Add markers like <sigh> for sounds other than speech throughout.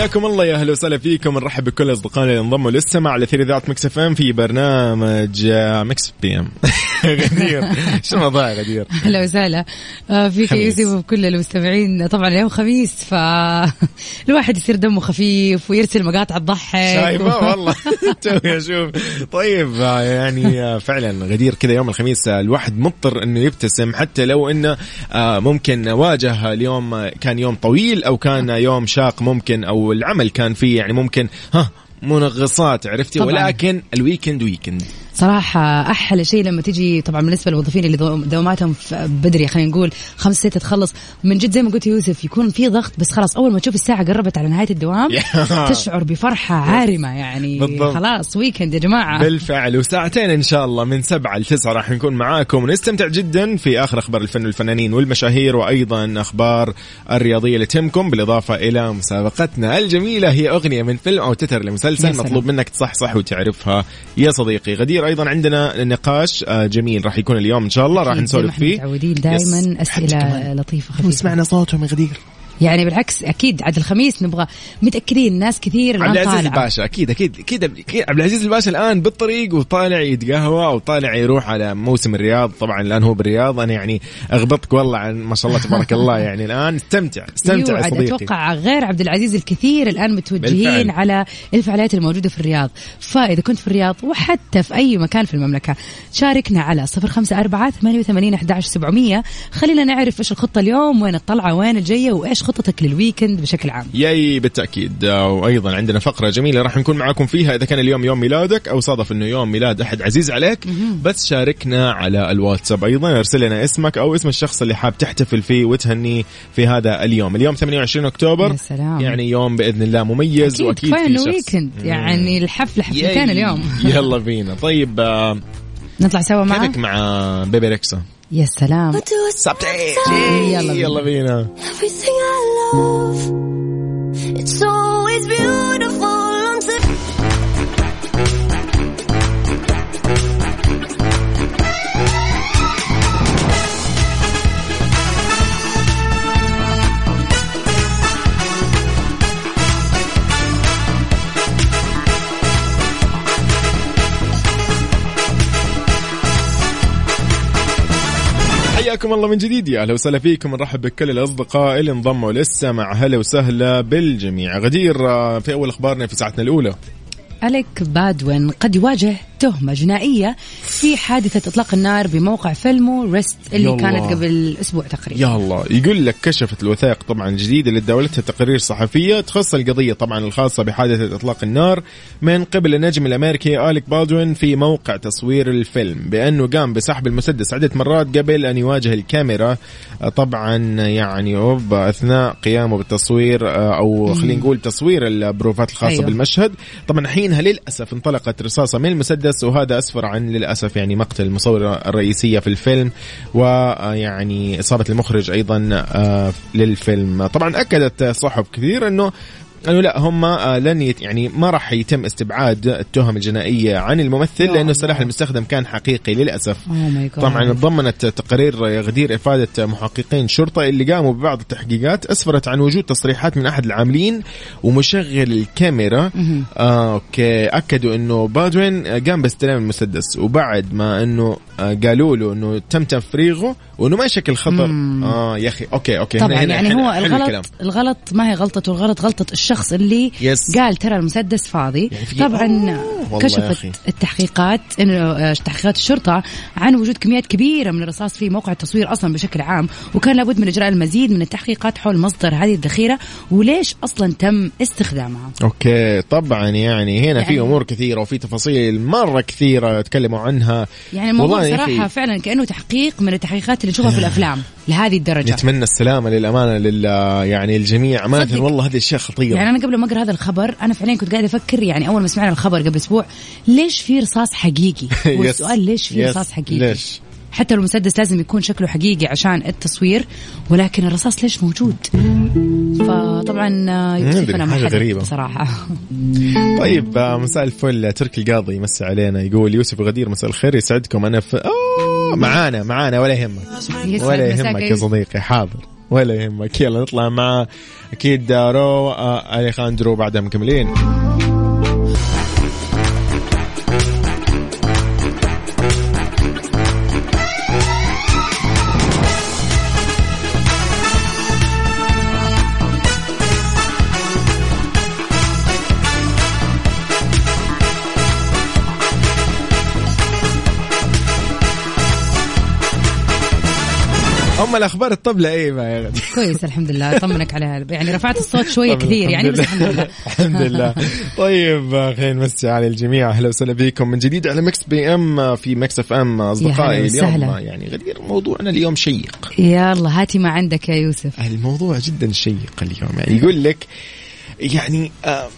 حياكم الله يا أهلا وسهلا فيكم. نرحب بكل أصدقائنا اللي انضموا للسماع على أثير اذاعه Mix FM في برنامج Mix PM. <laughs> <laughs> غدير. شو الموضوع يا غدير؟ أهلا وسهلا. فيك. يوسف وكل المستمعين. طبعا اليوم خميس فالواحد <laughs> يصير دمه خفيف ويرسل مقاطع تضحك شايفة؟ <laughs> والله. توي أشوف طيب آه، يعني آه، فعلا غدير كذا يوم الخميس آه، الواحد مضطر إنه يبتسم حتى لو إنه ممكن واجه اليوم كان يوم طويل أو كان يوم شاق ممكن أو العمل كان فيه يعني ممكن ها منغصات عرفتي؟ طبعاً. ولكن ال weekend weekend صراحة أحلى شيء لما تجي طبعا بالنسبة للموظفين اللي دو- دواماتهم بدري خلينا نقول خمسة ستة تخلص. من جد زي ما قلت يوسف يكون في ضغط بس خلاص أول ما تشوف الساعة قربت على نهاية الدوام <laughs> تشعر بفرحة عارمة يعني. بالضبط. خلاص weekend يا جماعة. بالفعل. وساعتين إن شاء الله من سبعة لتسعة راح نكون معاكم. ونستمتع جدا في آخر أخبار الفن والفنانين والمشاهير وأيضا أخبار الرياضية اللي تهمكم بالإضافة إلى مسابقتنا الجميلة. هي أغنية من فيلم أو تتر لمسلسل. مطلوب منك تصحصح وتعرفها يا صديقي غدير. أيضا عندنا نقاش آه، جميل راح يكون اليوم إن شاء الله راح نسولف فيه متعودين. دائما كمان. لطيفة خفيفة وسمعنا صوتهم يا غدير يعني بالعكس أكيد عاد الخميس نبغى متأكدين ناس كثير عبد الآن العزيز الباشا أكيد أكيد أكيد عبد العزيز الباشا الآن بالطريق وطالع يتقهوى وطالع يروح على موسم الرياض. طبعا الآن هو بالرياض أنا يعني أغبطك والله عن ما شاء الله تبارك الله يعني. الآن استمتع استمتع أيوة يا عاد صديقي. أتوقع غير عبد العزيز الكثير الآن متوجهين بالفعل. على الفعاليات الموجودة في الرياض. فإذا كنت في الرياض وحتى في أي مكان في المملكة شاركنا على 054 88 11 700 خلينا نعرف إيش الخطة اليوم وين الطلعة وين الجاية وإيش خطتك للويكند بشكل عام. ياي بالتأكيد. آه، وأيضا عندنا فقرة جميلة راح نكون معاكم فيها. إذا كان اليوم يوم ميلادك أو صادف إنه يوم ميلاد أحد عزيز عليك بس شاركنا على الواتساب. أيضا ارسل لنا اسمك أو اسم الشخص اللي حاب تحتفل فيه وتهنيه في هذا اليوم. اليوم 28 أكتوبر. يا سلام. يعني يوم بإذن الله مميز أكيد وأكيد في شخص. ويكند. يعني الحفله حفلتين. اليوم. يلا بينا. طيب آه، نطلع سوا معك كيفك مع بيبي ريكسا. يا سلام سبتي يلا بينا. حياكم الله من جديد. يا أهلا وسهلا فيكم. نرحب بكل الأصدقاء اللي انضموا لسه مع هلا وسهلا بالجميع. غدير آه، في أول أخبارنا في ساعتنا الأولى؟ أليك بادوين قد يواجه تهمة جنائية في حادثة إطلاق النار بموقع فيلمو ريست اللي يلا. كانت قبل أسبوع تقريبا. يا الله. يقول لك كشفت الوثائق طبعا الجديده اللي تداولتها تقارير صحفية تخص القضية طبعا الخاصة بحادثة إطلاق النار من قبل النجم الأمريكي أليك بالدوين في موقع تصوير الفيلم بأنه قام بسحب المسدس عدة مرات قبل أن يواجه الكاميرا. طبعا يعني أوب أثناء قيامه بالتصوير آه، أو خلينا نقول تصوير البروفات الخاصة أيوه. بالمشهد. طبعا حينها للأسف انطلقت رصاصة من المسدس وهذا أسفر عن للأسف يعني مقتل المصورة الرئيسية في الفيلم ويعني إصابة المخرج أيضا آه، للفيلم. طبعا أكدت صحف كثير إنه انه لا هم آه، لن يت يعني ما راح يتم استبعاد التهم الجنائية عن الممثل لأنه السلاح. المستخدم كان حقيقي للأسف Oh. طبعا تضمنت تقارير غدير إفادة محققين شرطة اللي قاموا ببعض التحقيقات أسفرت عن وجود تصريحات من أحد العاملين ومشغل الكاميرا آه okay أكدوا إنه بالدوين قام باستلام المسدس وبعد ما إنه آه قالوا له إنه تم تفريغه وإنه ما يشكل خطر آه يا أخي okay okay طبعا هنا يعني هنا هو حلو الكلام. الغلط الغلط ما هي غلطته الغلط غلطة الشخص اللي yes. قال ترى المسدس فاضي يعني في- طبعا. كشفت التحقيقات انه آه، تحقيقات الشرطة عن وجود كميات كبيرة من الرصاص في موقع التصوير أصلا بشكل عام وكان لابد من إجراء المزيد من التحقيقات حول مصدر هذه الذخيرة وليش أصلا تم استخدامها okay طبعا يعني هنا في يعني- أمور كثيرة وفي تفاصيل مرة كثيرة تكلموا عنها يعني الموضوع صراحة. فعلا كأنه تحقيق من التحقيقات اللي نشوفها في الأفلام لهذه الدرجة نتمنى السلامة للأمانة لل يعني الجميع امانه. والله هذه اشياء خطيرة يعني أنا قبل ما أقرأ هذا الخبر أنا فعليا كنت قاعدة أفكر يعني أول ما سمعنا الخبر قبل أسبوع ليش في رصاص حقيقي؟ <laughs> هو yes. السؤال ليش في. رصاص حقيقي؟ ليش؟ حتى لو المسدس لازم يكون شكله حقيقي عشان التصوير ولكن الرصاص ليش موجود؟ فطبعا آه، يوسفنا ما حاجة غريبة. بصراحة طيب آه، مساء الفل تركي القاضي يمسي علينا يقول يوسف غدير مساء الخير يسعدكم أنا في معانا معانا ولا يهمك. ولا يهمك يا. صديقي حاضر. ولا يهمك. يلا نطلع مع أكيد رو آه أليخاندرو بعدها مكملين. هم أخبار الطبلة إيه يا غدير كويس الحمد لله أطمنك عليها يعني رفعت الصوت شوية كثير يعني بس الحمد لله. الحمد لله. <laughs> <laughs> طيب خلينا نمسي على الجميع. أهلا وسهلا بكم من جديد على Mix PM في Mix FM أصدقائي اليوم. يعني غدير موضوعنا اليوم شيق. يلا هاتي ما عندك يا يوسف. الموضوع جدا شيق اليوم. يعني يقول لك يعني آه،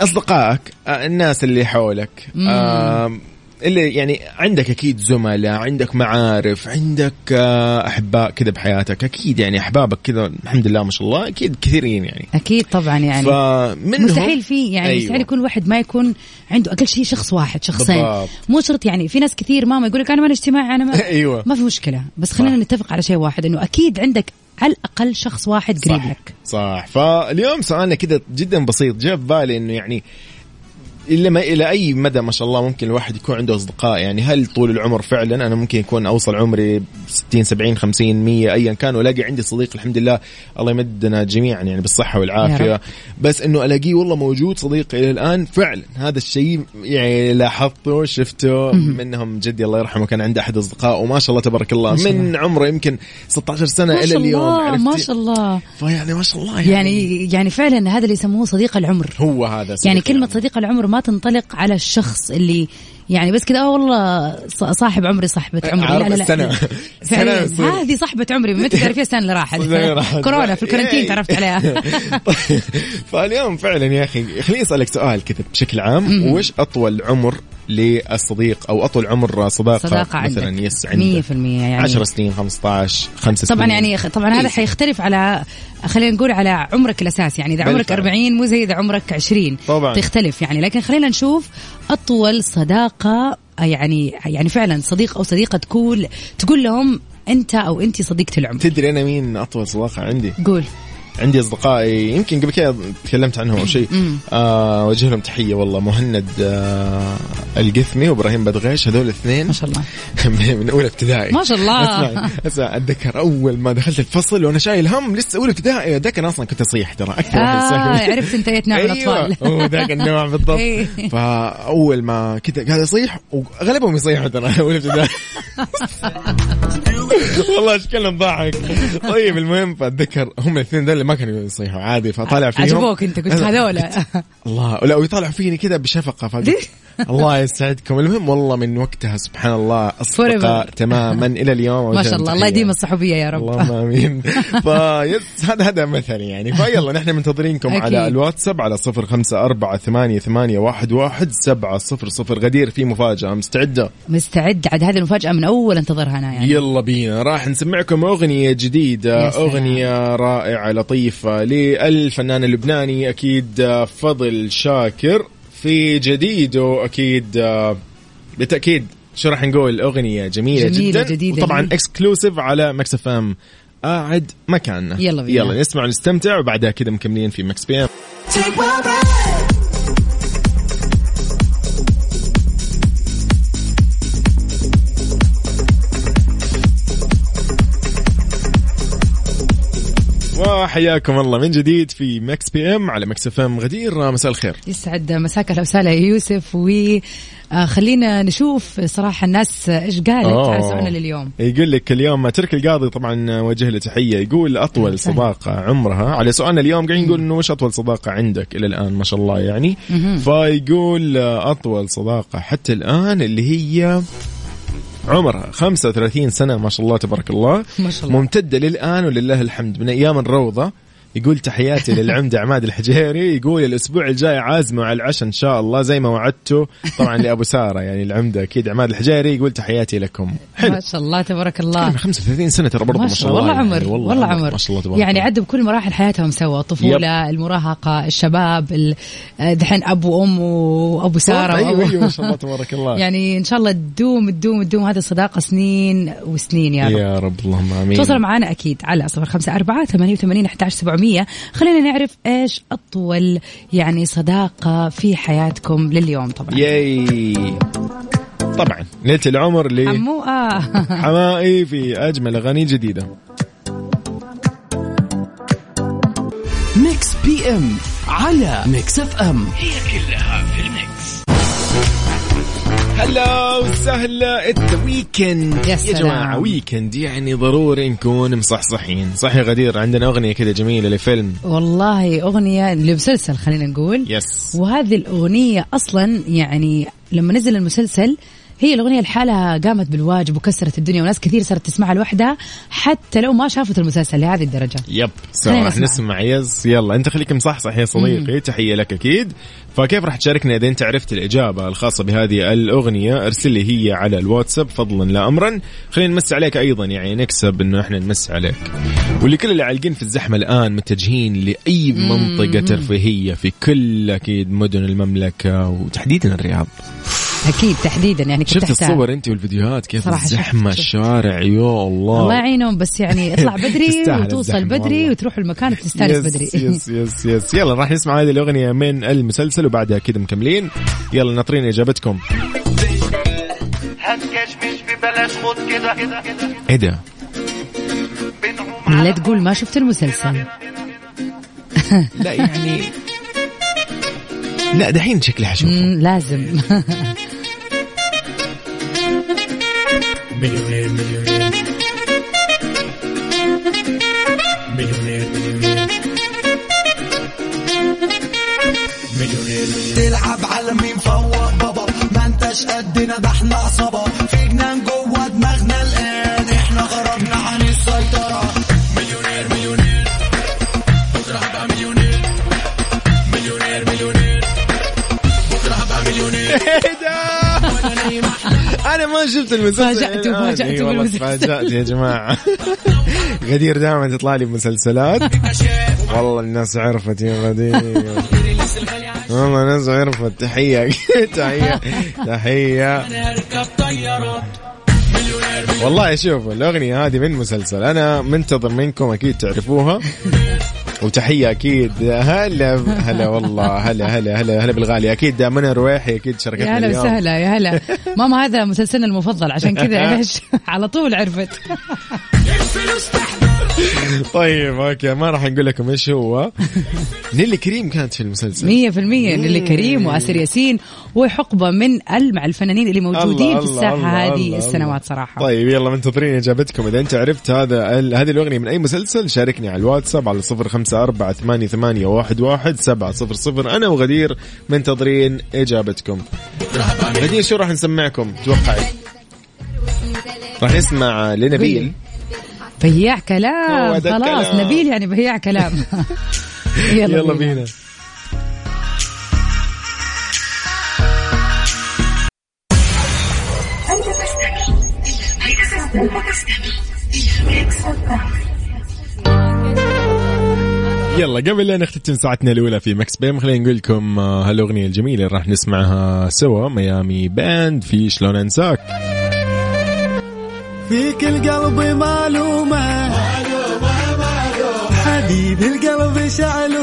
أصدقائك آه، الناس اللي حولك آه، اللي يعني عندك أكيد زملاء عندك معارف عندك آه، أحباء كذا بحياتك أكيد يعني أحبابك كذا الحمد لله ما شاء الله أكيد كثيرين يعني أكيد طبعا يعني فمنهم مستحيل في يعني أيوة. أيوة. مستحيل يكون واحد ما يكون عنده أقل شيء شخص واحد شخصين بالضبط. مو شرط يعني في ناس كثير ماما يقول لك أنا ما اجتماعي أنا ما <laughs> أيوه ما في مشكلة بس خلينا صح. نتفق على شيء واحد إنه أكيد عندك على الأقل شخص واحد قريب صح لك صح فاليوم سؤالنا كذا جدا بسيط جاء في بالي إنه يعني إلا ما إلى أي مدى ما شاء الله ممكن الواحد يكون عنده أصدقاء. يعني هل طول العمر فعلا أنا ممكن يكون أوصل عمري 60 70 50 100 أيا كان وألاقي عندي صديق الحمد لله. الله يمدنا جميعا يعني والعافية. رب. بس إنه ألاقيه والله موجود صديق إلى الآن فعلا. هذا الشيء يعني لاحظته شفته منهم جدي الله يرحمه كان عنده أحد أصدقائه وما شاء الله تبارك الله. ما من عمره يمكن 16 سنة ما شاء اليوم الله ما عرفتي؟ شاء الله. فيعني ما شاء الله يعني, يعني يعني فعلا هذا اللي يسموه صديق العمر. هو هذا صديق يعني كلمة العمر. صديق العمر ما تنطلق على الشخص اللي يعني بس كذا والله صاحب عمري صاحبة عمري عارف السنة. <laughs> فعليا سنة يصير. هذه صاحبة عمري متى تعرفيها السنة اللي راحت <laughs> اللي راحت. كورونا في الكورنتين إيه. تعرفت عليها <laughs> طيب فاليوم فعلا يا أخي خليني أسألك سؤال كذا بشكل عام وش أطول عمر للصديق أو أطول عمر صداقة, صداقة مثلا عندك. يس 100% عندك يعني. 10 سنين 15 5 سنين طبعا يعني طبعا هذا حيختلف على خلينا نقول على عمرك الاساسي يعني إذا عمرك بالفعل. 40 مو زي إذا عمرك 20 طبعاً. تختلف يعني لكن خلينا نشوف أطول صداقة يعني يعني فعلا صديق أو صديقة تقول تقول لهم أنت أو انت صديقة العمر. تدري أنا مين أطول صداقة عندي؟ قول. عندي أصدقائي يمكن قبل كذا تكلمت عنهم أو شيء. آه وجه لهم تحية والله مهند آه القثمي وإبراهيم بدغيش هذول الاثنين. ما شاء الله. <laughs> من اولى ابتدائي. ما شاء الله. أسمع أتذكر أول ما دخلت الفصل وأنا شايل هم لسه اولى ابتدائي. ذاك أنا أصلا كنت اصيح ترى أكثر آه. عرفت انت اية نوع من أيوه. الأطفال. <laughs> هو ذاك النوع بالضبط إيه. فأول ما كذا قاعد أصيح واغلبهم يصيحوا ترى اولى ابتدائي. <laughs> <laughs> والله شكلهم ضحك. طيب المهم فأتذكر هم الاثنين ذول اللي ما كانوا يصيحوا. عادي فطالع فيهم. عجبوك أنت قلت <laughs> هذول الله لا ويطالع فيني كذا بشفقة فقلت <laughs> الله يسعدكم. المهم والله من وقتها سبحان الله اصدقاء. تماما إلى اليوم. <laughs> ما شاء الله. الله يديم الصحوبية يا رب. اللهم آمين. <laughs> فيس هذا هذا مثل يعني. فيلا نحن منتظرينكم. على الواتساب على صفر خمسة أربعة ثمانية, ثمانية واحد, واحد سبعة صفر صفر. غدير في مفاجأة مستعدة؟ مستعد. عاد هذه المفاجأة من أول انتظرها أنا يعني. يلا بينا. راح نسمعكم أغنية جديدة. أغنية رائعة لطيفة للفنان اللبناني أكيد فضل شاكر. في جديده أكيد آه، بالتأكيد شو راح نقول؟ أغنية جميلة, جميلة جدا جديدة وطبعا. exclusive على Mix FM قاعد مكاننا. يلا بينا. يلا نسمع ونستمتع وبعدها كذا مكملين في Mix PM وحياكم الله من جديد في Mix PM. على Mix FM غدير مساء الخير. يسعد مساك أهلا وسهلا يا يوسف و آه، خلينا نشوف صراحة الناس إيش قالت أوه. على سؤالنا لليوم. يقول لك اليوم ترك القاضي طبعا وجه له تحية. يقول أطول. صداقه عمرها. على سؤالنا اليوم قاعدين نقول إنه وش أطول صداقه عندك إلى الآن؟ ما شاء الله يعني. فيقول أطول صداقه حتى الآن اللي هي عمرها 35 سنة ما شاء الله تبارك الله ما شاء الله. ممتدة للآن ولله الحمد من أيام الروضة يقول تحياتي للعمدة عماد الحجيري يقول الأسبوع الجاي عازمة على العشاء إن شاء الله زي ما وعدته طبعا لأبو سارة يعني العمدة أكيد. عماد الحجيري يقول تحياتي لكم. حلو. ما شاء الله تبارك الله. 35 سنة ترى برضه ما شاء الله. والله عمر يعني والله, والله عمر. ما شاء الله تبارك يعني عدوا بكل مراحل حياتهم سوا الطفولة يب. المراهقة الشباب دحين أب وأم وأبو سارة أيوه أيوه ما شاء الله تبارك الله. <laughs> يعني إن شاء الله تدوم تدوم تدوم. هذه الصداقة سنين وسنين يا رب. يا رب اللهم آمين. توصل معنا أكيد على 054 88 11 700 الختامية خلينا نعرف إيش أطول يعني صداقة في حياتكم لليوم طبعا. yay. طبعا ليلة العمر لي آه. <laughs> حمائي في أجمل أغاني جديدة. Mix PM على Mix FM. هي كلها في ال Mix. هلا وسهلا. it's weekend يا. جماعة weekend يعني ضروري نكون مصحصحين. صح يا غدير عندنا أغنية كذا جميلة لفيلم. والله أغنية لمسلسل خلينا نقول. yes وهذه الأغنية أصلا يعني لما نزل المسلسل هي الأغنية لحالها قامت بالواجب وكسرت الدنيا وناس كثير صارت تسمعها لوحدها حتى لو ما شافت المسلسل لهذه الدرجة. yep so خلينا راح نسمع. yes يلا. أنت خليك مصحصح يا صديقي تحية لك أكيد. فكيف راح تشاركنا إذا أنت عرفت الإجابة الخاصة بهذه الأغنية؟ أرسل لي هي على الواتساب فضلا لا امرا. خلينا نمس عليك أيضا يعني نكسب إنه إحنا نمس عليك. ولكل اللي عالقين في الزحمة الآن متجهين لأي منطقة ترفيهية في كل أكيد مدن المملكة وتحديدا الرياض. أكيد تحديدا يعني كنت شفت. الصور أنت والفيديوهات؟ كيف صراحة شفت. الشارع يا الله. الله يعينهم بس يعني اطلع <laughs> بدري وتوصل بدري والله. وتروح المكان وتستأنس بدري. yes <laughs> yes yes. يلا راح نسمع هذه الأغنية من المسلسل وبعدها كذا مكملين. يلا ناطرين إجابتكم. إيه ده؟ لا تقول ما شفت المسلسل. لا يعني لا دحين شكلي حشوفه لازم. <laughs> مليونير مليونير. مليونير مليونير. تلعب على مين فوق بابا؟ ما انتش قدنا ده إحنا عصابة. ما شفت المسلسل. فاجأته- الآن. فاجأته إي والله بالمسلسل. تفاجأت يا جماعة. <laughs> غدير دائما تطلع لي بمسلسلات والله الناس عرفت يا غدير. والله الناس عرفت. تحية. <laughs> اركب طيارات والله شوفوا الأغنية هذه من مسلسل. أنا منتظر منكم أكيد تعرفوها. وتحية أكيد. هلا هلا والله. هلا هلا هلا هلا بالغالي. أكيد منى رويحي أكيد يا شاركتنا هلا اليوم. وسهلا يا هلا. ماما هذا مسلسلنا المفضل عشان كذا <laughs> إيش؟ على طول عرفت. <laughs> <laughs> طيب okay ما راح نقول لكم إيش هو. <laughs> نيلي كريم كانت في المسلسل. مية في المية نيلي كريم وآسر ياسين وحقبة من ال- مع الفنانين اللي موجودين الله، في الساحة الله، هذه الله، السنوات. صراحة. طيب يلا منتظرين إجابتكم. إذا أنت عرفت هذا هذه الأغنية من أي مسلسل شاركني على الواتساب على صفر خمسة أربعة ثمانية, ثمانية واحد, واحد سبعة صفر صفر. أنا وغدير منتظرين إجابتكم. غدير شو راح نسمعكم؟ توقعي. راح نسمع لنبيل. بياع كلام خلاص الكلام. نبيل يعني بياع كلام <laughs> يلا, يلا بينا. بينا يلا قبل لا نختتم ساعتنا الأولى في Mix PM خلينا نقول لكم آه، هالأغنية الجميلة اللي راح نسمعها سوا ميامي باند في شلون أنساك فيك القلب معلومة القلب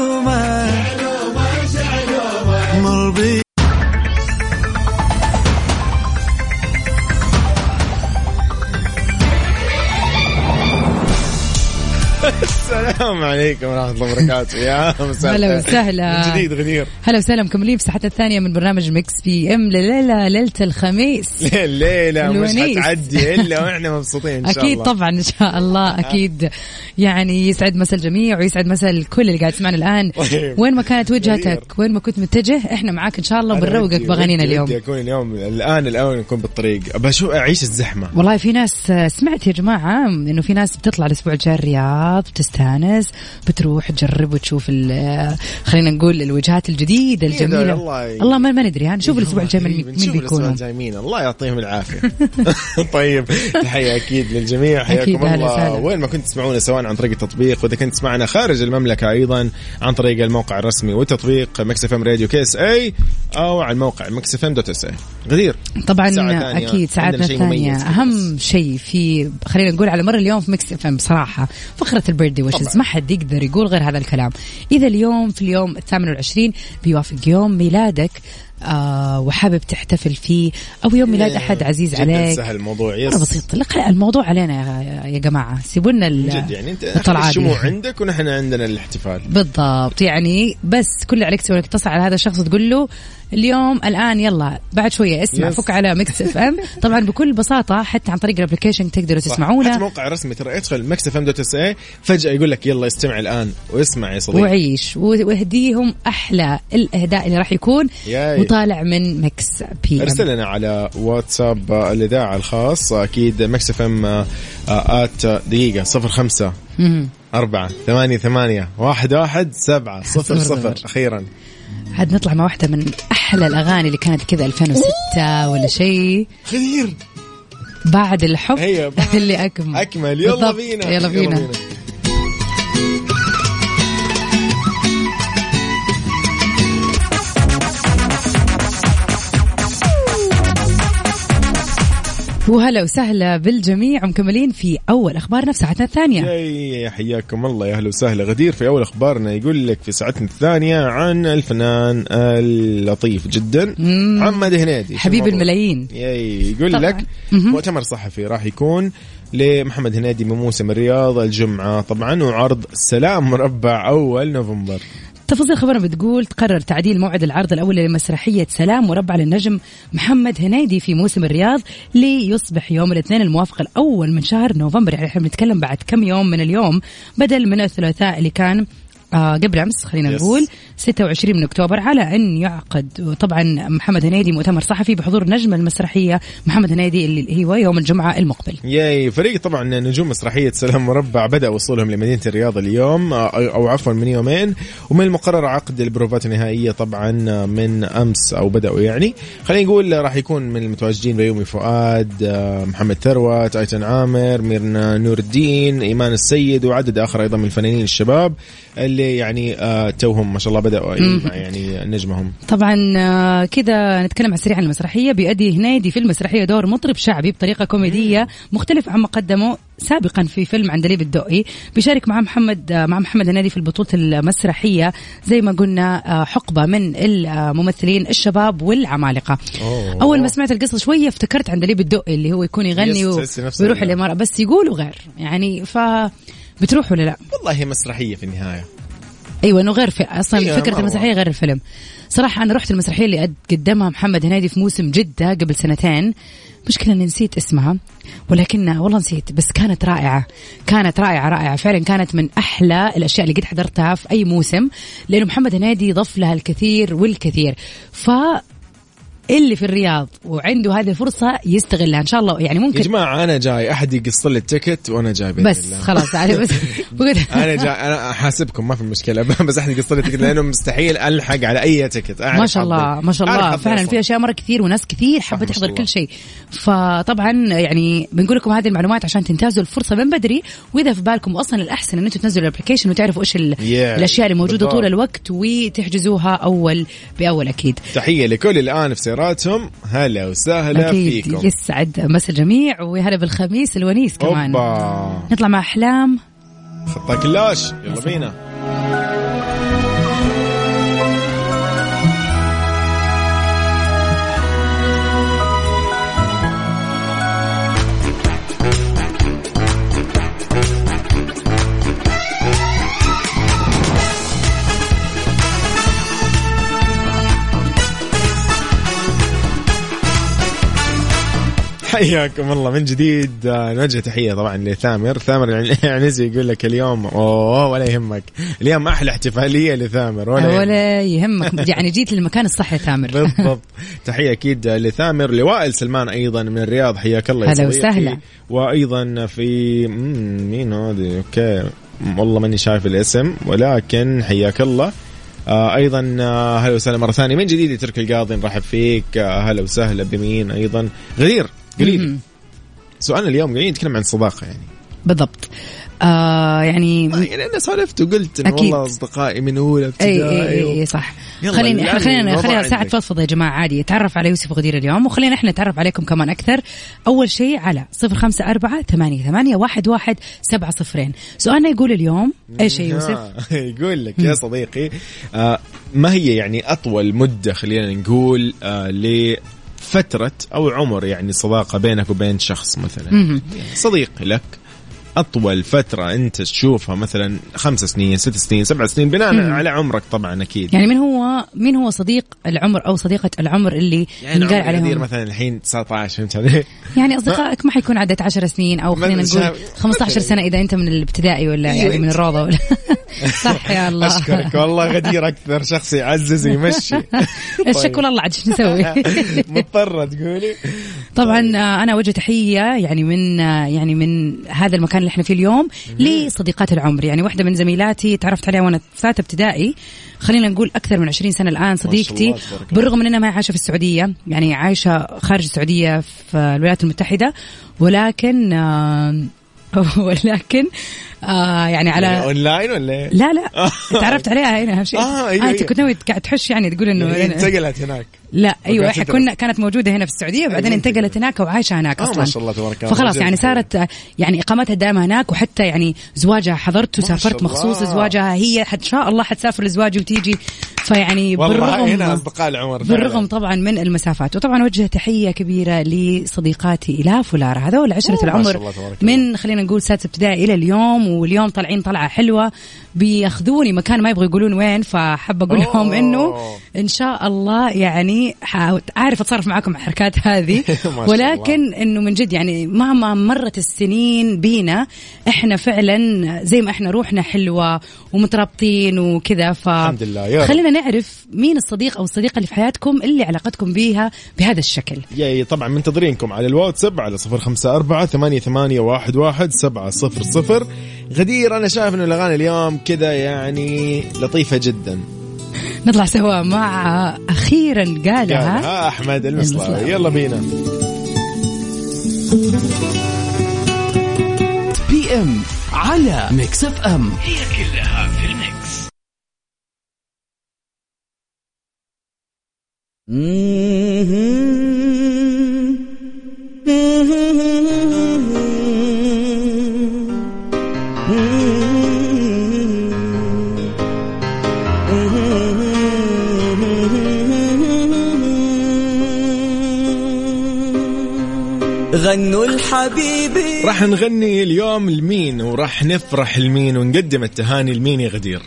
السلام عليكم ورحمة الله وبركاته. يا مساء <laughs> هلا. وسهلا. جديد غدير هلا وسهلا. مكملين في ساعتنا الثانية من برنامج Mix PM <laughs> ليلة ليلة الخميس. الليلة مش. حتعدي إلا <laughs> وإحنا مبسوطين إن شاء أكيد الله. طبعا إن شاء الله أكيد. يعني يسعد مسا الجميع ويسعد مسا الكل اللي قاعد يسمعنا الآن. طيب. وين ما كانت وجهتك. وين ما كنت متجه إحنا معاك إن شاء الله وبنروقك بأغانينا اليوم. ودي أكون اليوم الآن الأول نكون بالطريق. أشوف أعيش الزحمة. والله في ناس آه، سمعت يا جماعة إنه في ناس بتطلع الأسبوع الجاي الرياض بتستأنس. بتروح تجرب وتشوف خلينا نقول الوجهات الجديدة الجميلة. الله ي- الله ما, ما ندري ها نشوف الأسبوع الجاي من مين مين؟ الله يعطيهم العافية. <laughs> <laughs> طيب تحية أكيد للجميع. حياكم الله. وين ما كنت تسمعونا سواء عن طريق التطبيق وإذا كنت تسمعنا خارج المملكة أيضا عن طريق الموقع الرسمي والتطبيق Mix FM Radio KSA أو على الموقع Mix FM dot SA غدير. طبعا ساعة. أكيد ساعتنا الثانية أهم شيء في خلينا نقول على مر اليوم في Mix FM بصراحه فقرة ال birthday wishes ما حد يقدر يقول غير هذا الكلام. إذا اليوم في اليوم الثامن والعشرين بيوافق يوم ميلادك آه وحابب تحتفل فيه أو يوم ميلاد أحد عزيز جدا عليك. سهل الموضوع yes. بسيط. لا الموضوع علينا يا, يا جماعة. سيبوا لنا جد يعني أنت. الشموع عندك ونحن عندنا الاحتفال. بالضبط. يعني بس كل عليك تسوي انك تتصل على هذا الشخص وتقول له اليوم الآن يلا بعد شوية اسمع yes. فك على Mix FM. <laughs> طبعا بكل بساطة حتى عن طريق ال application تقدروا صح. حتى تسمعونا موقع رسمي ترى ادخل Mix FM dot SA فجأة يقول لك يلا استمع الآن واسمع يا صديقي. وعيش واهديهم أحلى الإهداء اللي راح يكون. yay. وطالع من Mix PM ارسل لنا على واتساب آه، الإذاعة الخاص أكيد Mix FM آت دقيقة صفر خمسة مهم. أربعة ثمانية ثمانية واحد واحد سبعة صفر صفر. أخيرا. عاد نطلع مع واحدة من أحلى الأغاني اللي كانت كذا 2006 ولا شيء. خير بعد الحب هي <laughs> بعد اللي أكمل. أكمل. يلا بالضبط. بينا. يلا بينا. وهلا وسهلا بالجميع ومكملين في أول أخبارنا في ساعتنا الثانية. يا حياكم الله. يا أهلا وسهلا. غدير في أول أخبارنا يقول لك في ساعتنا الثانية عن الفنان اللطيف جدا محمد هنيدي. حبيب؟ الملايين. يقول طبعاً. لك مؤتمر صحفي راح يكون لمحمد هنيدي من موسم الرياض الجمعة. طبعا وعرض سلام مربع أول نوفمبر. تفاصيل خبرنا بتقول تقرر تعديل موعد العرض الأول لمسرحية سلام مربع للنجم محمد هنيدي في موسم الرياض ليصبح يوم الاثنين الموافق الأول من شهر نوفمبر. يعني إحنا بنتكلم بعد كم يوم من اليوم بدل من الثلاثاء اللي كان آه قبل أمس خلينا يس. نقول 26 من أكتوبر على أن يعقد طبعا محمد هنيدي مؤتمر صحفي بحضور نجم المسرحية محمد هنيدي اللي هو يوم الجمعة المقبل. ياي فريق طبعا نجوم مسرحية سلام مربع بدأ وصولهم لمدينة الرياض اليوم آه، أو عفوا من يومين ومن المقرر عقد البروفات النهائية طبعا من أمس أو بدأوا يعني خلينا نقول راح يكون من المتواجدين بيومي فؤاد آه، محمد ثروت أيتن عامر ميرنا نور الدين إيمان السيد وعدد آخر أيضا من الفنانين الشباب اللي يعني آه، توهم ما شاء الله بدأوا يعني نجمهم. طبعا آه، كذا نتكلم عن سريع عن المسرحية. بيؤدي هنيدي في المسرحيه دور مطرب شعبي بطريقة كوميدية مختلف عما قدمه سابقا في فيلم عندليب الدقي بيشارك مع محمد آه، مع محمد هنيدي في البطولة المسرحية. زي ما قلنا آه، حقبة من الممثلين الشباب والعمالقة. أوه. أول ما سمعت القصة شوية افتكرت عندليب الدقي اللي هو يكون يغني ويروح ال- الامارات بس يقولوا غير يعني ف بتروح ولا لا؟ والله هي مسرحية في النهاية. أيوه انه غير في أصلا أيوة، فكرة. المسرحية غير الفيلم. صراحة أنا رحت المسرحية اللي قد- قدمها محمد هنيدي في موسم جدة قبل سنتين. مشكلة إني نسيت اسمها ولكنها والله نسيت بس كانت رائعة. كانت رائعة رائعة. فعلا كانت من أحلى الأشياء اللي قد حضرتها في أي موسم لأنه محمد هنيدي ضاف لها الكثير والكثير. ف اللي في الرياض وعنده هذه الفرصة يستغلها إن شاء الله يعني يا ممكن جماعة أنا جاي أحد يقص لي ال ticket وأنا جاي بإذن بس الله. خلاص علي بس <laughs> أنا جاي أنا أحاسبكم ما في مشكلة <laughs> بس أحد يقص لي ticket لأنه مستحيل ألحق على أي ticket ما شاء الله. ما شاء الله فعلا. في أشياء مرة كثير وناس كثير حابه تحضر. كل شيء فطبعا يعني بنقول لكم هذه المعلومات عشان تنتهزوا الفرصة من بدري وإذا في بالكم أصلا الأحسن إن أنتم تنزلوا ال application وتعرفوا إيش ال- Yeah. الأشياء اللي موجودة بالضبط. طول الوقت وتحجزوها أول بأول أكيد تحية لكل الآن في سياراتهم هلا وسهلا أكيد فيكم. يسعد مسا الجميع وهلا بالخميس الونيس كمان. أوبا. نطلع مع أحلام. خطا كلاش يلا بينا. حياكم الله. من جديد آه، نوجه تحية طبعا لثامر. ثامر يعني <laughs> عنزي يقول لك اليوم أوه ولا يهمك. اليوم أحلى احتفالية لثامر ولا, يهمك. ولا يهمك. يعني جيت للمكان الصح يا تامر <laughs> بالضبط. تحية أكيد لثامر. لوائل سلمان أيضا من الرياض. حياك الله هلا. وسهلا. وأيضا في مين هذه؟ أوكي. والله ماني شايف الاسم ولكن حياك الله. آه أيضا آه هلا وسهلا مرة ثانية. من جديد ترك القاضي نرحب فيك. آه هلا وسهلا بمين أيضا؟ غدير. قليل. سؤالنا اليوم قاعدين نتكلم عن الصداقه يعني بالضبط آه يعني يعني أنا سولفت وقلت إنه. والله أصدقائي من اولى إي ابتدائي إي و- إي صح يلا، خلينا خلينا خلينا ساعة عندك. فضفضة يا جماعة عادي تعرف على يوسف غدير اليوم وخلينا إحنا نتعرف عليكم كمان أكثر أول شيء على صفر خمسة أربعة ثمانية, ثمانية واحد, واحد سبعة صفرين سؤالنا يقول اليوم إيش يا يوسف؟ <laughs> يقول لك يا صديقي آه ما هي يعني أطول مدة خلينا نقول آه لفتره أو عمر يعني صداقة بينك وبين شخص مثلا صديق لك أطول فترة أنت تشوفها مثلا خمس سنين ست سنين سبع سنين بناء. على عمرك طبعا أكيد يعني من هو مين هو صديق العمر أو صديقة العمر اللي يعني غدير عليهم مثلا الحين 19 فهمت علي؟ يعني <laughs> أصدقائك ما حيكون عدت 10 سنين أو خلينا نقول شايف- 15 <laughs> سنة إذا أنت من الابتدائي ولا أيوة يعني من أنت. الروضة ولا صح يا الله. أشكرك والله غدير أكثر شخص يعزز ويمشي. <laughs> الشكر الله عاد نسوي؟ <laughs> مضطرة تقولي. طبعا آه، أنا وجه تحية يعني من آه، يعني من هذا المكان اللي إحنا فيه اليوم لصديقات العمر. يعني واحدة من زميلاتي تعرفت عليها وأنا في ثالثه ابتدائي. خلينا نقول أكثر من 20 سنة الآن صديقتي. بالرغم من إنها ما عايشة في السعودية يعني عايشة خارج السعودية في الولايات المتحدة ولكن آه، <laughs> ولكن آه يعني على اونلاين ولا إيه؟ لا لا <laughs> تعرفت عليها هنا اهم شيء آه، أيوة، انت أيوة. كنت ناوي قاعد تحش يعني تقول إنه يعني انتقلت هناك لا أيوه إحنا. كنا كانت موجودة هنا في السعودية وبعدين أيوة. انتقلت هناك وعايشة هناك آه، أصلا ما شاء الله تبارك الله. فخلاص يعني. صارت يعني إقامتها دائما هناك وحتى يعني زواجها حضرت وسافرت مخصوص الله. لزواجها هي إن شاء الله حتسافر لزواج وتيجي فيعني والله هنا بالرغم أصدقاء العمر. بالرغم طبعا من المسافات وطبعا وجه تحية كبيرة لصديقاتي الاف ولارا هذول عشره العمر. من خلينا نقول سادسه ابتدائي إلى اليوم واليوم طالعين طلعة حلوة بيأخذوني مكان ما يبغوا يقولون وين فحب أقول لهم. إنه إن شاء الله يعني حاول- عارف أتصرف معاكم مع الحركات هذه. <laughs> ولكن إنه من جد يعني مهما مرت السنين بينا إحنا فعلا زي ما إحنا روحنا حلوة ومترابطين وكذا ف الحمد لله، يا رب. خلينا نعرف مين الصديق أو الصديقة اللي في حياتكم اللي علاقتكم بيها بهذا الشكل. يا طبعا منتظرينكم على الواتساب على صفر خمسة أربعة ثمانية, ثمانية واحد, واحد سبعة صفر صفر. غدير أنا شايف إنه الأغاني اليوم كذا يعني لطيفة جدا. نطلع سوا مع أخيرا قال قالها. ها أحمد المصلاوي. يلا بينا. PM على Mix FM. غنوا الحبيبي راح نغني اليوم لمين وراح نفرح لمين ونقدم التهاني لمين يا غدير.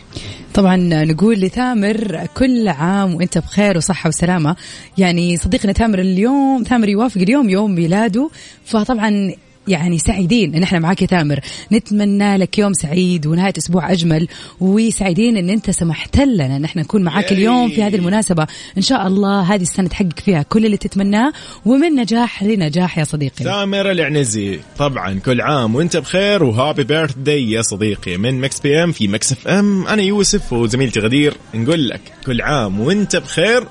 طبعا نقول لثامر كل عام وإنت بخير وصحة وسلامة. يعني صديقنا تامر اليوم تامر يوافق اليوم يوم ميلاده. فطبعا يعني سعيدين إن إحنا معاك يا تامر. نتمنى لك يوم سعيد ونهاية أسبوع أجمل وسعيدين إن أنت سمحت لنا إن إحنا نكون معاك. اليوم في هذه المناسبة. إن شاء الله هذه السنة تحقق فيها كل اللي تتمناه ومن نجاح لنجاح يا صديقي. ثامر العنزي طبعا كل عام وأنت بخير و happy birthday يا صديقي. من Mix PM في Mix FM أنا يوسف وزميلتي غدير. نقول لك كل عام وأنت بخير.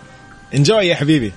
enjoy يا حبيبي.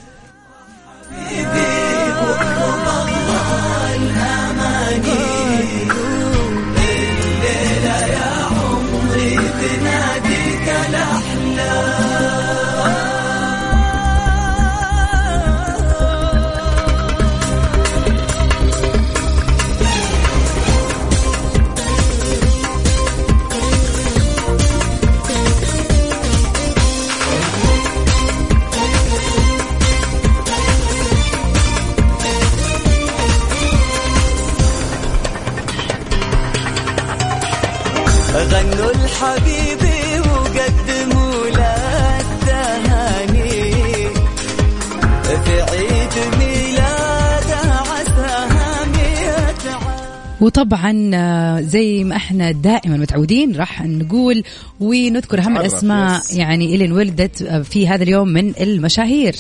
وطبعا آه، زي ما إحنا دائما متعودين راح نقول ونذكر أهم الأسماء. يعني اللي انولدت آه، في هذا اليوم من المشاهير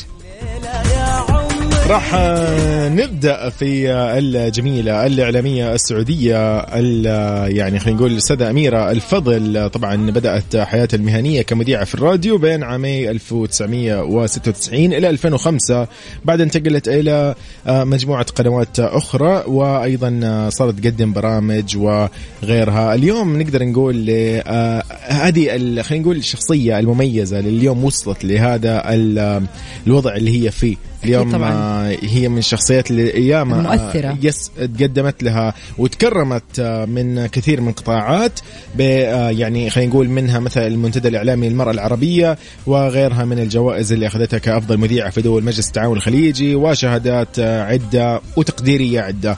راح آه، نبدأ في آه، الجميلة الإعلامية السعودية ال- آه، يعني خلينا نقول السيده أميرة الفضل. آه، طبعا بدأت حياتها المهنية كمذيعة في الراديو بين عامي 1996 إلى 2005 بعد انتقلت إلى آه، مجموعة قنوات أخرى وأيضا آه، صارت تقدم برامج وغيرها. اليوم نقدر نقول آه، هذه خلينا نقول الشخصية المميزة اللي اليوم وصلت لهذا ال- الوضع اللي هي فيه. اليوم طبعاً. آه، هي من الشخصيات اللي ياما آه، المؤثرة. يس تقدمت لها وتكرمت آه، من كثير من قطاعات آه، يعني خلينا نقول منها مثلا المنتدى الإعلامي للمرأة العربية وغيرها من الجوائز اللي أخذتها كأفضل مذيعة في دول مجلس التعاون الخليجي وشهادات آه، عدة وتقديرية عدة.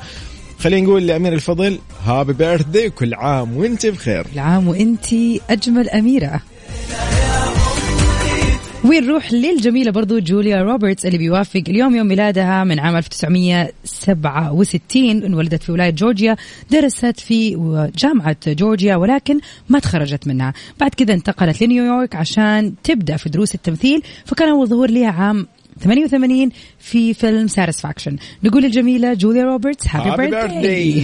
خلينا نقول لأميرة الفضل happy birthday كل عام وأنت بخير. العام وانتي أجمل أميرة. ونروح للجميلة برضو جوليا روبرتس اللي بيوافق اليوم يوم ميلادها من عام 1967 انولدت في ولاية جورجيا درست في جامعة جورجيا ولكن ما تخرجت منها. بعد كذا انتقلت لنيويورك عشان تبدأ في دروس التمثيل فكان أول ظهور لها عام 88 في فيلم Satisfaction نقول الجميلة جوليا روبرتس happy birthday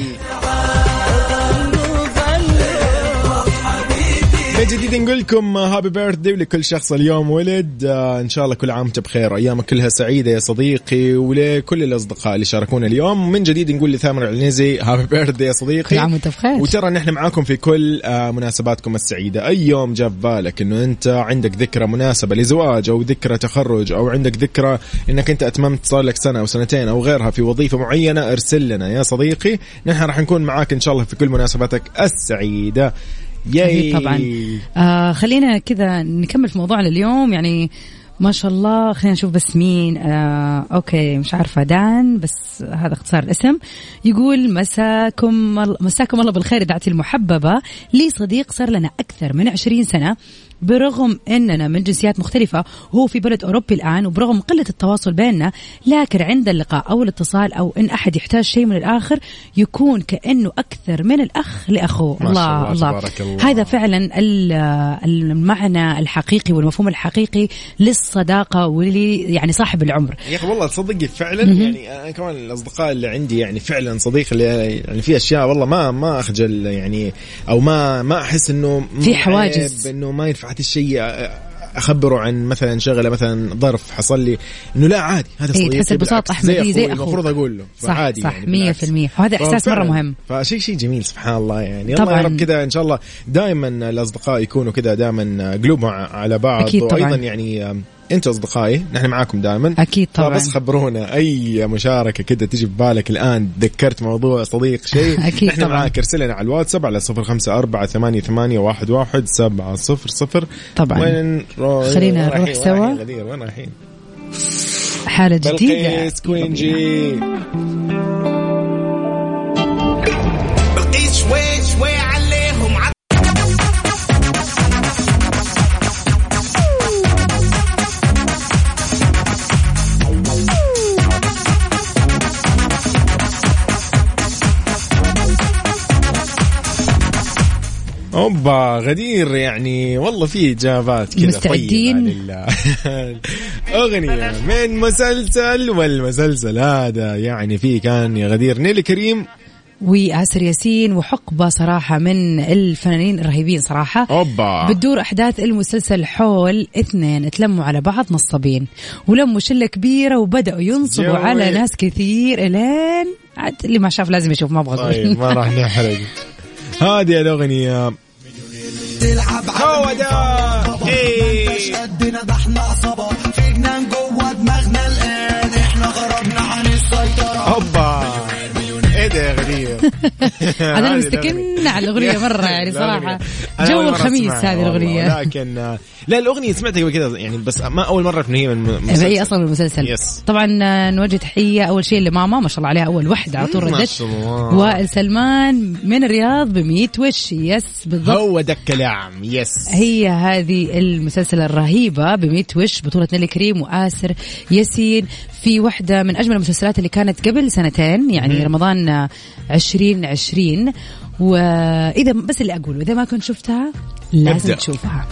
من جديد نقول لكم happy birthday لكل شخص اليوم ولد. آه، إن شاء الله كل عام بخير. أيامك كلها سعيدة يا صديقي ولكل الأصدقاء اللي شاركونا اليوم. من جديد نقول لثامر العنزي happy birthday يا صديقي. كل عام وأنت بخير. وترى نحن معاكم في كل آه، مناسباتكم السعيدة. أي يوم جاء في بالك إنه أنت عندك ذكرى مناسبة لزواج أو ذكرى تخرج أو عندك ذكرى إنك أنت أتممت صار لك سنة أو سنتين أو غيرها في وظيفة معينة ارسل لنا يا صديقي. نحن راح نكون معاك إن شاء الله في كل مناسباتك السعيدة. ياي. طبعا. آه خلينا كذا نكمل في موضوعنا اليوم. يعني ما شاء الله خلينا نشوف بس مين. آه أوكي مش عارفة دان بس هذا اختصار الاسم. يقول مساكم مساكم الله بالخير دعتي المحببة. لي صديق صار لنا أكثر من 20 سنة. برغم إننا من جنسيات مختلفة وهو في بلد أوروبي الآن وبرغم قلة التواصل بيننا لكن عند اللقاء أو الاتصال أو إن أحد يحتاج شيء من الآخر يكون كأنه أكثر من الأخ لأخوه. ما شاء الله، تبارك الله. هذا فعلا ال- المعنى الحقيقي والمفهوم الحقيقي للصداقة واللي يعني صاحب العمر. يا أخي والله تصدقي فعلا يعني أنا كمان الأصدقاء اللي عندي يعني فعلا صديق اللي يعني في أشياء والله ما ما أخجل يعني أو ما ما أحس إنه في حواجز. إنه ما ينفع. هذا الشيء أخبره عن مثلا شغلة مثلا ظرف حصل لي إنه لا عادي هذا إيه، صديقي تحس البساطة بالعكس، أحمدي زي أخوي، أخوك. المفروض أقول له صح فعادي صح يعني. في المية وهذا إحساس ففعلاً. مرة مهم فشيء شيء جميل سبحان الله يعني الله طبعاً. يا رب كذا إن شاء الله دائما الأصدقاء يكونوا كذا دائما قلوب على بعض أكيد طبعاً. وأيضا يعني أنتوا اصدقائي نحن معاكم دائما أكيد طبعاً. بس خبرونا أي مشاركة كده تجي في بالك الآن تذكرت موضوع صديق شيء <laughs> أكيد نحن طبعاً. معاك ارسل لنا على الواتساب على صفر خمسة أربعة ثمانية ثمانية واحد واحد سبعة صفر صفر طبعاً. وين. خلينا نروح؟ سوا. وين رايحين؟ حالة جديدة بلقيس كوينجي أوبا غدير يعني. والله في إجابات كذا مستعدين؟ <laughs> أغنية من مسلسل والمسلسل هذا يعني في كان يا غدير نيلي كريم. وآسر ياسين وحقبة صراحة من الفنانين الرهيبين صراحة. أوبا. بتدور أحداث المسلسل حول اثنين تلموا على بعض نصابين ولموا شلة كبيرة وبدأوا ينصبوا جوي. على ناس كثير إلين عاد اللي ما شاف لازم يشوف ما أبغى. طيب ما راح <laughs> نحرق. هذه الأغنية. تلعب على ده. إيه. مش قدنا ده إحنا في جنان جوه دماغنا الآن. إحنا خرجنا عن السيطرة. اوبا إيه ده يا غدير عاد <laughs> هذه مستكن. على الأغنية مرة يعني. <laughs> أنا جو الخميس هذه والله، الأغنية لكن لا الأغنية سمعتها قبل كذا يعني بس ما أول مرة ان هي من مسلسل. هي أصلا المسلسل. yes. طبعا نوجه تحية أول شيء لماما ما شاء الله عليها أول وحدة على طول ردت. وائل سلمان من الرياض بميت وش. yes بالضبط. هو ده الكلام yes هي هذه المسلسل الرهيبة بميت وش بطولة نيلي كريم وآسر ياسين. في واحدة من أجمل المسلسلات اللي كانت قبل سنتين يعني رمضان 2020 وإذا بس اللي أقوله إذا ما كنت شفتها لازم ابدأ. تشوفها.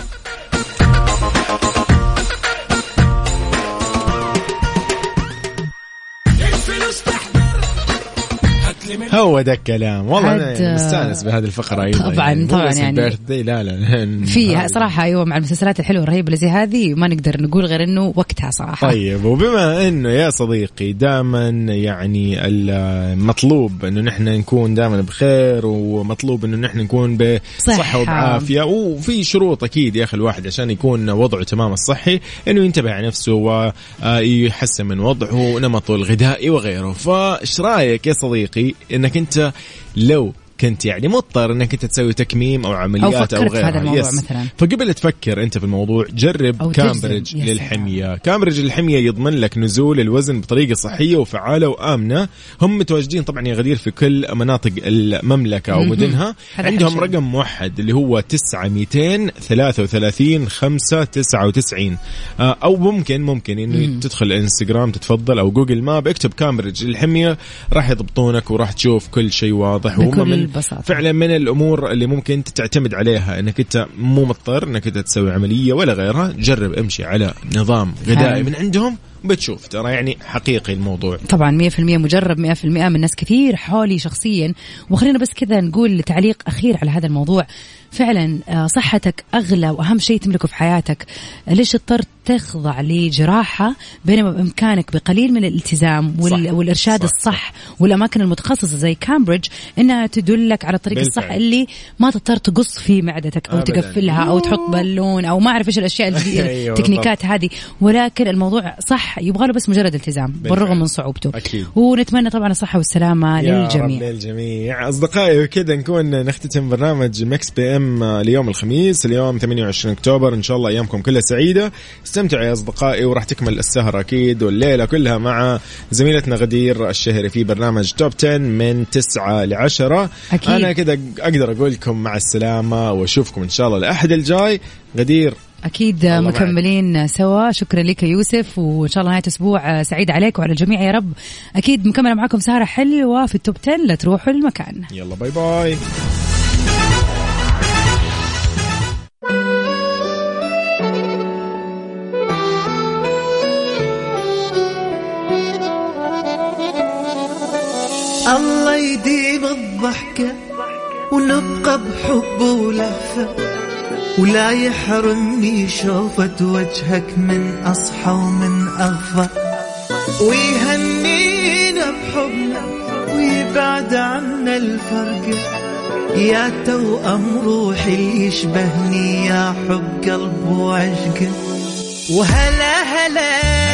هو ده الكلام والله أنا مستأنس بهذه الفقرة أيضا طبعاً- مو طبعاً يعني. لا لا في هذه. صراحة أيوة مع المسلسلات الحلوة الرهيبة اللي زي هذه ما نقدر نقول غير إنه وقتها صراحة طيب وبما إنه يا صديقي دائما يعني المطلوب إنه نحن نكون دائما بخير ومطلوب إنه نحن نكون بصحه. وبعافية وفي شروط أكيد يا أخي الواحد عشان يكون وضعه تمام الصحي إنه ينتبه على نفسه ويحسن من وضعه ونمطه الغذائي وغيره فإيش رأيك يا صديقي إنك أنت لو كنت يعني مضطر إنك أنت تسوي تكميم أو عمليات أو, في غيرها هذا الموضوع yes. مثلاً. فقبل تفكر أنت في الموضوع جرب أو. كامبريدج للحمية كامبريدج للحمية يضمن لك نزول الوزن بطريقة صحية وفعالة وآمنة هم متواجدين طبعا يا غدير في كل مناطق المملكة أو مهم. مدنها هذا عندهم. رقم موحد اللي هو 9 233 5 99 آه، أو ممكن ممكن إنه تدخل إنستغرام تتفضل أو Google Map اكتب كامبريدج للحمية راح يضبطونك وراح تشوف كل شيء واضح وهم من بساطة. فعلا من الأمور اللي ممكن انت تعتمد عليها إنك أنت مو مضطر إنك أنت تسوي عملية ولا غيرها جرب امشي على نظام غذائي. من عندهم بتشوف ترى يعني حقيقي الموضوع طبعا 100% مجرب 100% من ناس كثير حولي شخصيا وخلينا بس كذا نقول تعليق أخير على هذا الموضوع فعلا آه، صحتك أغلى وأهم شيء تملكه في حياتك ليش اضطرت تخضع لجراحة بينما بإمكانك بقليل من الالتزام وال... صح. والإرشاد صح، الصح والأماكن المتخصصة زي كامبريدج إنها تدلك على الطريق بالفعل. الصح اللي ما تضطر تقص في معدتك أو أبداً. تقفلها أو تحط بالون أو ما أعرف إيش الأشياء <laughs> الجديده أيوة التكنيكات هذه ولكن الموضوع صح يبغى له بس مجرد التزام بالرغم من صعوبته أكيد. ونتمنى طبعا الصحة والسلامة يا للجميع رب للجميع أصدقائي وكذا نكون نختتم برنامج Mix PM اليوم الخميس اليوم 28 أكتوبر. إن شاء الله أيامكم كلها سعيدة. استمتعوا يا أصدقائي وراح تكمل السهره أكيد والليلة كلها مع زميلتنا غدير الشهري في برنامج Top 10 من 9 ل 10 أكيد. أنا كذا أقدر أقول لكم مع السلامة وأشوفكم إن شاء الله الأحد الجاي. غدير. أكيد الله معك. مكملين سوا. شكرا لك يا يوسف وإن شاء الله نهاية أسبوع سعيد عليك وعلى الجميع يا رب. أكيد مكملة معكم سهرة حلوة في ال Top 10 لا تروحوا المكان. يلا bye bye. الله يديم الضحكة ونبقى بحب ولهفة ولا يحرمني شوفة وجهك من أصحى ومن أغفى. ويهنينا بحبنا ويبعد عنا الفرقة. يا توأم روحي اللي يشبهني يا حب قلب وعشقة. وهلا هلا